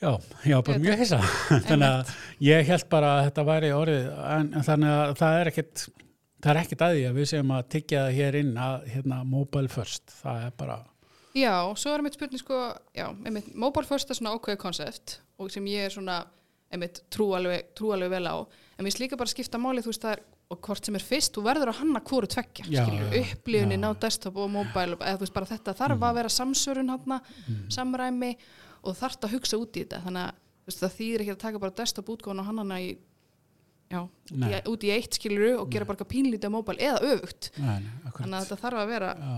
Speaker 1: Já, já, bara
Speaker 2: Ég-
Speaker 1: mjög hissa. þannig að ég held bara að þetta væri orðið, en, en þannig að það er ekkit, það er ekkit að því að við séum að tyggja það hér inn að hérna, mobile first, það er bara,
Speaker 2: já svo er mitt spurning sko, mobile first er svona ákveðið konsept og sem ég er svona, einmitt, trú alveg, trú alveg vel á, en mér slíka bara skipta máli, þú veist, það er, og hvort sem er fyrst, þú verður að hanna hvoru tveggja,
Speaker 1: já,
Speaker 2: upplifunin á desktop og mobile, eða þú veist, bara þetta þarf að vera samsörun hann, samræmi og þarft að hugsa út í þetta, þannig að veist, það þýðir ekki að taka bara desktop útgáðan og hannana í já, í,
Speaker 1: Nei.
Speaker 2: út í eitt skiluru og gera bara eitthvað pínlítið á mobile eða öfugt.
Speaker 1: Nei, nei,
Speaker 2: þannig að þetta þarf að vera
Speaker 1: Já,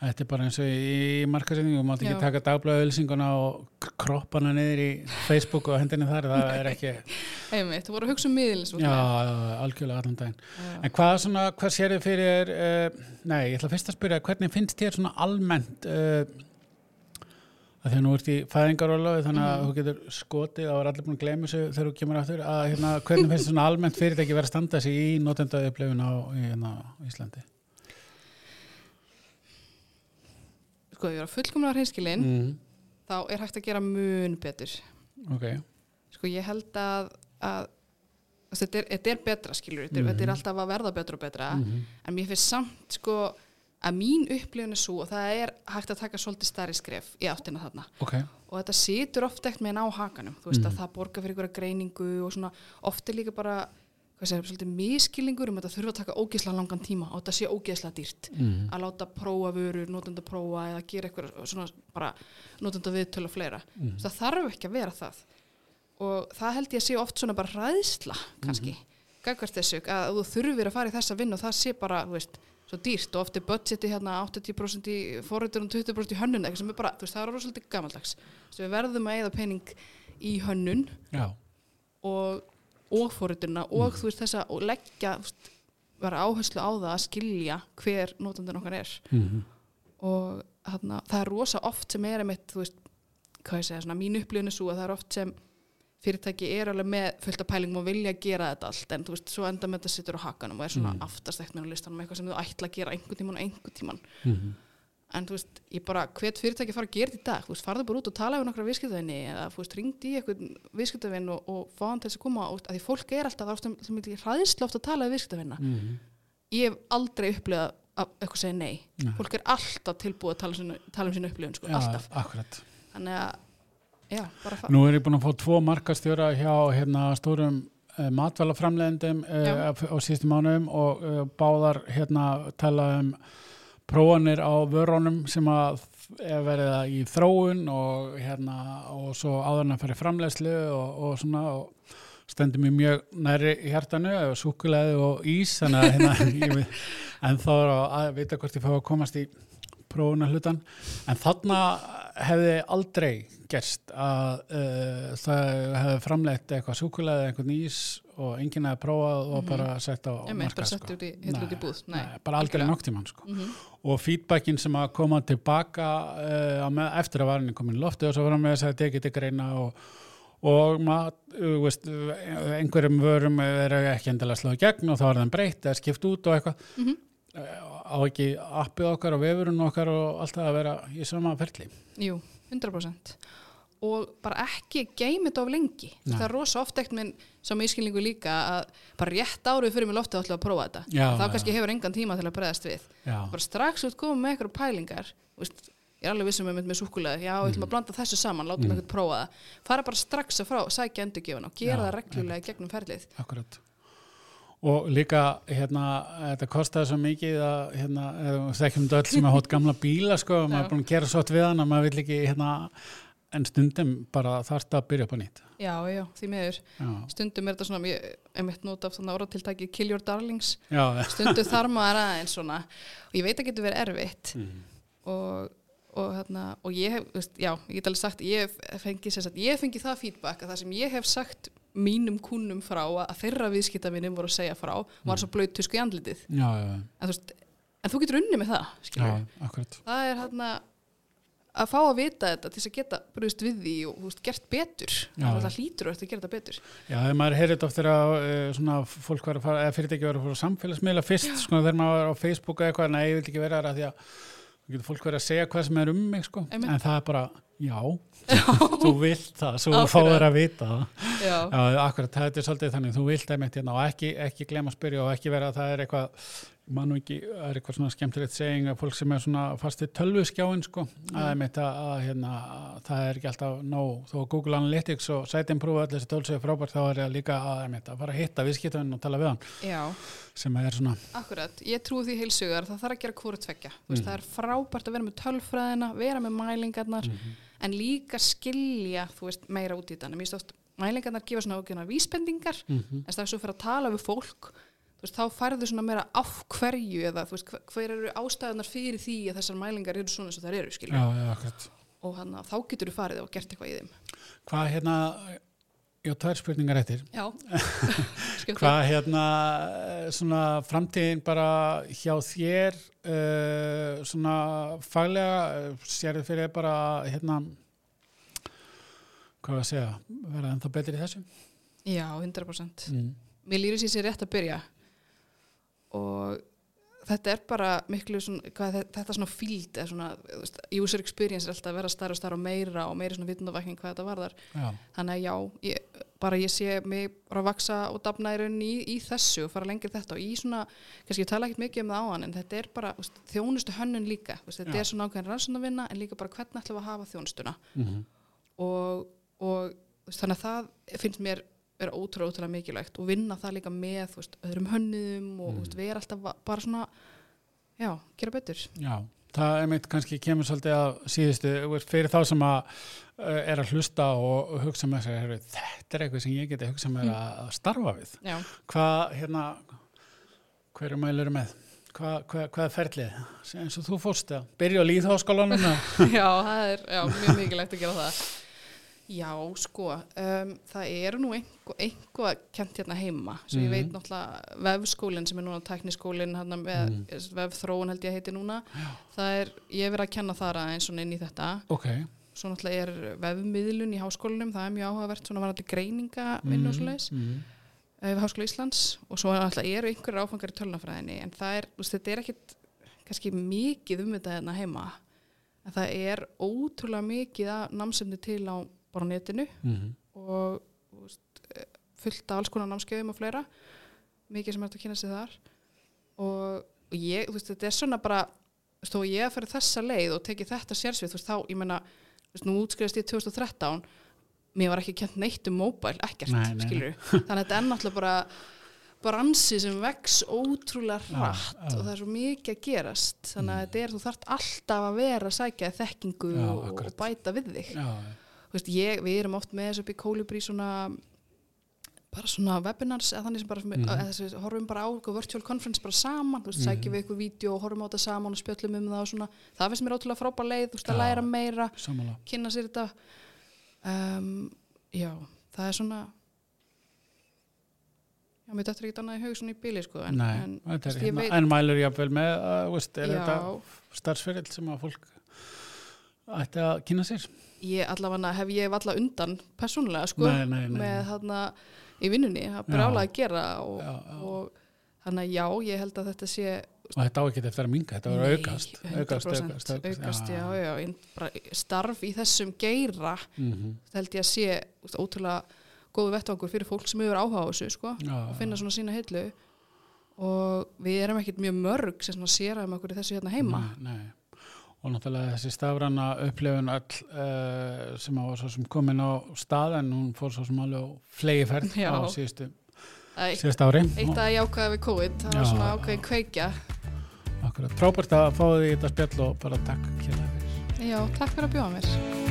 Speaker 1: þetta er bara eins og í markasendingu, þú mátt ekki
Speaker 2: Já.
Speaker 1: taka dagblæðauðlýsinguna og kroppana niður í Facebook og hendinni þar, það er ekki,
Speaker 2: einmitt, þú voru að hugsa um miðlins
Speaker 1: já, algjörlega allan daginn. En hvað, svona, hvað sér þið fyrir, uh, nei, ég ætla fyrst að spyrja, hvernig finnst þér svona almennt, uh, að því að nú ert í fæðingarólafi, þannig að þú getur skotið og er allir búin að gleyma þessu þegar þú kemur aftur, að hérna, hvernig finnst þér svona almennt fyrirtæki vera að standa sig í notendaði
Speaker 2: sko, ég var fullkomlega hreinskilin
Speaker 1: Mm.
Speaker 2: þá er hægt að gera mun betur.
Speaker 1: Ok,
Speaker 2: sko, ég held að, að þetta er, þetta er betra skilur, þetta, er, þetta er alltaf að verða betra og betra. En mér finnst samt sko að mín upplifun er svo og það er hægt að taka svolítið stærri skref í áttina þarna.
Speaker 1: Ok,
Speaker 2: og þetta situr oft ekkert með en á hakanum þú veist að það borgar fyrir einhverja greiningu og svona oft er líka bara segir, svolítið miskilningur um að þetta þurfa að taka ógeðslega langan tíma og þetta sé ógeðslega dýrt
Speaker 1: mm.
Speaker 2: að láta prófa vörur, notenda prófa eða gera eitthvað svona bara notenda viðtölu og fleira mm. það þarf ekki að vera það og það held ég að sé oft svona bara ræðsla kannski, mm. gagvart þessu að þú þurfir að fara í þessa vinn og það sé bara þú veist, svo dýrt og oft er budgeti hérna 80% í forritur og 20% í hönnun eitthvað sem er bara, þú veist, það er gamaldags Þú veist, við verðum að eða pening í hönnun
Speaker 1: já,
Speaker 2: og, og forriturna og þú veist þessa og leggja veist, vera áherslu á það að skilja hver notandinn okkar er
Speaker 1: mm.
Speaker 2: og þarna, það er rosa oft sem er einmitt, þú veist, hvað ég segja, svona mín upplifin er svo að það er oft sem fyrirtæki er alveg með fullt af pælingum og vilja gera þetta allt en þú veist, svo enda með þetta sittur á hakanum og er svona mm. aftastækt með á listanum eitthvað sem þú ætla að gera einhvern tíman og einhvern tíman
Speaker 1: Mm.
Speaker 2: En þú veist, ég bara, hvet fyrirtæki fara að gera þetta í dag, þú veist, farðu bara út og tala við nokkra viðskiptavinni eða þú veist, ringdi í eitthvað viðskiptavinn og, og fá hann til þess að koma og að því fólk er alltaf, það er alltaf hræðslu oft að tala við viðskiptavinna
Speaker 1: Mm.
Speaker 2: ég hef aldrei upplifað að eitthvað segja nei.
Speaker 1: Nei.
Speaker 2: fólk er alltaf tilbúið að tala, sinna, tala um sína upplifun sko,
Speaker 1: já,
Speaker 2: alltaf,
Speaker 1: akkurat.
Speaker 2: þannig að já, bara það
Speaker 1: Nú er ég búin að fá tvo markastjóra hjá hérna, stórum uh, matvælaframleðendum uh, Prófanir á vörunum sem að er verið að í þróun og hérna og svo áðurna fyrir framleiðslu og, og svona og stendur mér mjög næri hjartanu og súkuleði og ís þannig að hérna, ég vil en þá er að vita hvort ég fá að komast í prófuna hlutan en þarna hefði aldrei gerst að uh, það hefði framleitt eitthvað súkulega einhvern ís og enginn hefði prófað og bara sett á markað
Speaker 2: bara settu út í, búð. Nei,
Speaker 1: bara aldrei nokktíman sko.
Speaker 2: Mhm.
Speaker 1: og feedbackin sem að koma tilbaka uh, með, eftir að varinni komin lofti og svo var hann með þess að tekið til greina og, og mat, veist, einhverjum vörum er ekki endilega slóð gegn og þá er þeim breytt eða skipt út og eitthvað.
Speaker 2: Mhm.
Speaker 1: uh, á ekki appið okkar og vefurinn okkar og allt það að vera í sama ferli
Speaker 2: Jú, 100% og bara ekki þetta of lengi
Speaker 1: Nei.
Speaker 2: það er rosa oft ekkert minn sem ískilningu líka að bara rétt árið fyrir mig loftið ætla að prófa þetta
Speaker 1: Já,
Speaker 2: þá
Speaker 1: já.
Speaker 2: kannski hefur engan tíma til að bregðast við
Speaker 1: Já,
Speaker 2: bara strax út komum með eitthvað pælingar veist, ég er alveg vissum með, með súkulega, já, við
Speaker 1: Mhm.
Speaker 2: ætlum að blanda þessu saman, látum mm. eitthvað prófa það, fara bara strax að frá, sækja endurgjöfun og gera
Speaker 1: Já,
Speaker 2: það reglulega gegnum ferlið.
Speaker 1: akkurat og líka hérna þetta kostaði svo mikið að hérna, þekkjum þetta öll sem að hótt gamla bíla sko, maður
Speaker 2: Já.
Speaker 1: er búin að gera svo við hann að maður vil ekki hérna, en stundum bara þarf þetta að byrja upp á nýtt
Speaker 2: Já, já, því miður.
Speaker 1: já,
Speaker 2: Stundum er þetta svona, ég mitt nota af þannig orðatiltæki kill your darlings,
Speaker 1: já,
Speaker 2: stundum þar maður aðeins svona, og ég veit að getur verið erfitt
Speaker 1: mm.
Speaker 2: og, og, hérna, og ég hef, já, ég get alveg sagt, ég sem sagt, ég hef fengið það feedback að það sem ég hef sagt mínum kúnum frá að þeirra viðskiptavinum voru að segja frá var svo blöyt tusku í andlitið.
Speaker 1: já, já,
Speaker 2: En þú, veist, en þú getur unni með það,
Speaker 1: já,
Speaker 2: það er hérna að fá að vita þetta til að geta brúðist við því og veist, gert betur.
Speaker 1: Já.
Speaker 2: það það hlýtur eftir að gera þetta betur.
Speaker 1: Já, þegar maður heyrði þetta oftir að uh, svona fólk var að fara, eða fyrirtæki var að fara á samfélagsmiðla fyrst, sko, þegar maður var á Facebook eða eitthvað, nei, ég vil ekki vera þar að því að getur fólk verið að segja hvað sem er um mig, sko,
Speaker 2: Einmitt.
Speaker 1: en það er bara, já, þú vilt það, svo
Speaker 2: Akkurat.
Speaker 1: fáður að vita það. akkurat, það er svolítið þannig, þú vilt einmitt hérna og ekki, ekki glema að spyrja og ekki vera að það er eitthvað, mann og ekki, það er eitthvað svona skemmtilegt seging að fólk sem er svona fast í tölvuskjáin, sko, að einmitt að, að hérna, það er ekki alltaf nóg, þó Google Analytics og Site Improve allir þessi tölsögur frábært, þá er það líka að, að fara að hitta viðskiptun og tala við hann,
Speaker 2: já,
Speaker 1: sem er svona,
Speaker 2: akkurat. Ég trúi því heilsugar, það þarf að gera hvort tvekja
Speaker 1: Mhm.
Speaker 2: það er frábært að vera með tölfræðina vera með mælingarnar
Speaker 1: Mhm.
Speaker 2: en líka skilja, þú veist, meira út í oft, mælingarnar gefa svona ákveðna vísbendingar
Speaker 1: mm
Speaker 2: en það er svo fyrir að tala við fólk veist, þá færðu svona meira af hverju eða veist, hver- eru ástæðunar fyrir því að þessar mælingar eru svona og þær eru
Speaker 1: já, já,
Speaker 2: og hann, þá getur þú farið og gert eitthvað í þeim.
Speaker 1: Hvað hérna, já, tvær spurningar eftir,
Speaker 2: Já,
Speaker 1: Hvað hérna eh, svona framtíðin bara hjá þér uh, svona faglega uh, sérðu fyrir þér bara hérna hvað var að segja, verða ennþá betri í þessu?
Speaker 2: Já, 100%
Speaker 1: Mm.
Speaker 2: Mér lýri sér sér rétt að byrja og þetta er bara miklu svona, hvað, þetta svona fíld svona, veist, user experience er alltaf að vera starra og starra og meira og meira svona vitundavakning hvað þetta varðar.
Speaker 1: Já,
Speaker 2: þannig að já, ég, bara ég sé mig bara að vaksa og dafna í rauninni í, þessu og fara lengri þetta og í svona kannski ég tala ekkert mikið um það á hann en þetta er bara úst, þjónustu hönnun líka. Úst, þetta
Speaker 1: Já.
Speaker 2: er svona ákveðin rannsónavinna en líka bara hvernig ætlum við að hafa þjónustuna.
Speaker 1: Mm
Speaker 2: og, og úst, þannig að það finnst mér vera ótrúlega, ótrúlega mikilvægt og vinna það líka með úst, öðrum hönnuðum og
Speaker 1: Mm.
Speaker 2: mm. vera alltaf bara svona já, gera betur
Speaker 1: já. Það er meitt kannski kemur svolítið að síðustu, þú veist, fyrir þá sem að uh, er að hlusta og, hugsa með sér, þetta er eitthvað sem ég geti hugsa með að, að starfa við.
Speaker 2: já,
Speaker 1: Hvað, hérna, hverju mælur með? Hvað, hvað, hvað er ferlið? Eins og þú fórst að byrja á líðháskólanum
Speaker 2: já, það er já, mjög mikilvægt að gera það Já, sko, um, það eru nú einhver, einhver kent hérna heima svo ég
Speaker 1: Mhm.
Speaker 2: veit náttúrulega vefskólinn sem er núna tækniskólinn hérna með
Speaker 1: Mhm.
Speaker 2: mm. vefþróun held ég heiti núna það er, ég hef verið að kenna þar aðeins svona inn í þetta
Speaker 1: Ok,
Speaker 2: svo náttúrulega er vefmiðlun í háskólanum það er mjög áhugavert svona varandi greininga vinnu og svoleiðis
Speaker 1: mm.
Speaker 2: við Háskóla Íslands og svo náttúrulega eru einhverjir áfangar í tölunafræðinni en það er, veist, þetta er ekkit kannski mikið um þetta hérna heima en það er ótrúlega mikið að námsefni til á bara á netinu
Speaker 1: Mm.
Speaker 2: og þú veist, eh, fullt af alls konar námskeiðum og fleira. Mikið sem hægt að kynna sig þar. Og, og ég, þú veist, þetta er svona bara þó ég að fyrir þessa leið og tekið þetta sérsvið, þú veist, þá, ég menna nú útskrifast ég 2013 mér var ekki kent neitt um móbæl, ekkert
Speaker 1: Nei, nei, nei.
Speaker 2: skilur, þannig að þetta er náttúrulega bara bransi sem vex ótrúlega hratt
Speaker 1: já.
Speaker 2: og það er svo mikið að gerast. Þannig að þetta er, þú þarft alltaf að vera að sækja þekkingu
Speaker 1: Já,
Speaker 2: og, og bæta við þig veist, ég, við erum oft með þessu upp í Kolibri svona bara svona webinars eða þannig sem bara
Speaker 1: Mhm.
Speaker 2: eða þessi, horfum bara á virtual conference bara saman, þú veist,
Speaker 1: Mhm.
Speaker 2: sækjum við eitthvað vídeo og horfum á þetta saman og spjöllum um það og svona það finnst mér ótrúlega frábær leið, þú veist, að
Speaker 1: Já.
Speaker 2: læra meira
Speaker 1: sammála.
Speaker 2: kynna sér þetta um, já, það er svona já, mér dættur ekki annað í hug svona í bíli, sko en,
Speaker 1: Nei,
Speaker 2: en, veist, ég
Speaker 1: hérna,
Speaker 2: veit-
Speaker 1: en mælur jafnvel með, uh, veist, er
Speaker 2: já,
Speaker 1: þetta starfsferill sem að fólk ætti að kynna sér?
Speaker 2: Ég allavega hef ég valla undan persónulega, sko
Speaker 1: Nei, nei, nei.
Speaker 2: með þarna í vinnunni, það brjálega að gera og,
Speaker 1: Já, já.
Speaker 2: og þannig að já, ég held að þetta sé
Speaker 1: Og þetta á ekki eftir að minga, þetta var
Speaker 2: Nei,
Speaker 1: aukast.
Speaker 2: 100% aukast, já, já, já, starf í þessum geira
Speaker 1: Mm
Speaker 2: það held ég að sé ótrúlega góðu vettvangur fyrir fólk sem hefur áhuga á þessu sko,
Speaker 1: já,
Speaker 2: og finna svona sína hillu. Og við erum ekkert mjög mörg sem svona séra um okkur í þessu hérna heima.
Speaker 1: Nei. Og náttúrulega þessi stafrana upplifun all uh, sem var svo sem komin á stað en hún fór svo sem alveg á flegi ferð
Speaker 2: Já.
Speaker 1: á síðustu,
Speaker 2: Eitt,
Speaker 1: síðustu ári
Speaker 2: eitt að jákaða við COVID, það var
Speaker 1: Já.
Speaker 2: svona ákveðin kveikja.
Speaker 1: Akkurat, frábært að fá því þetta spjall og bara takk kjærlega fyrir
Speaker 2: Já, takk fyrir að bjóða mér.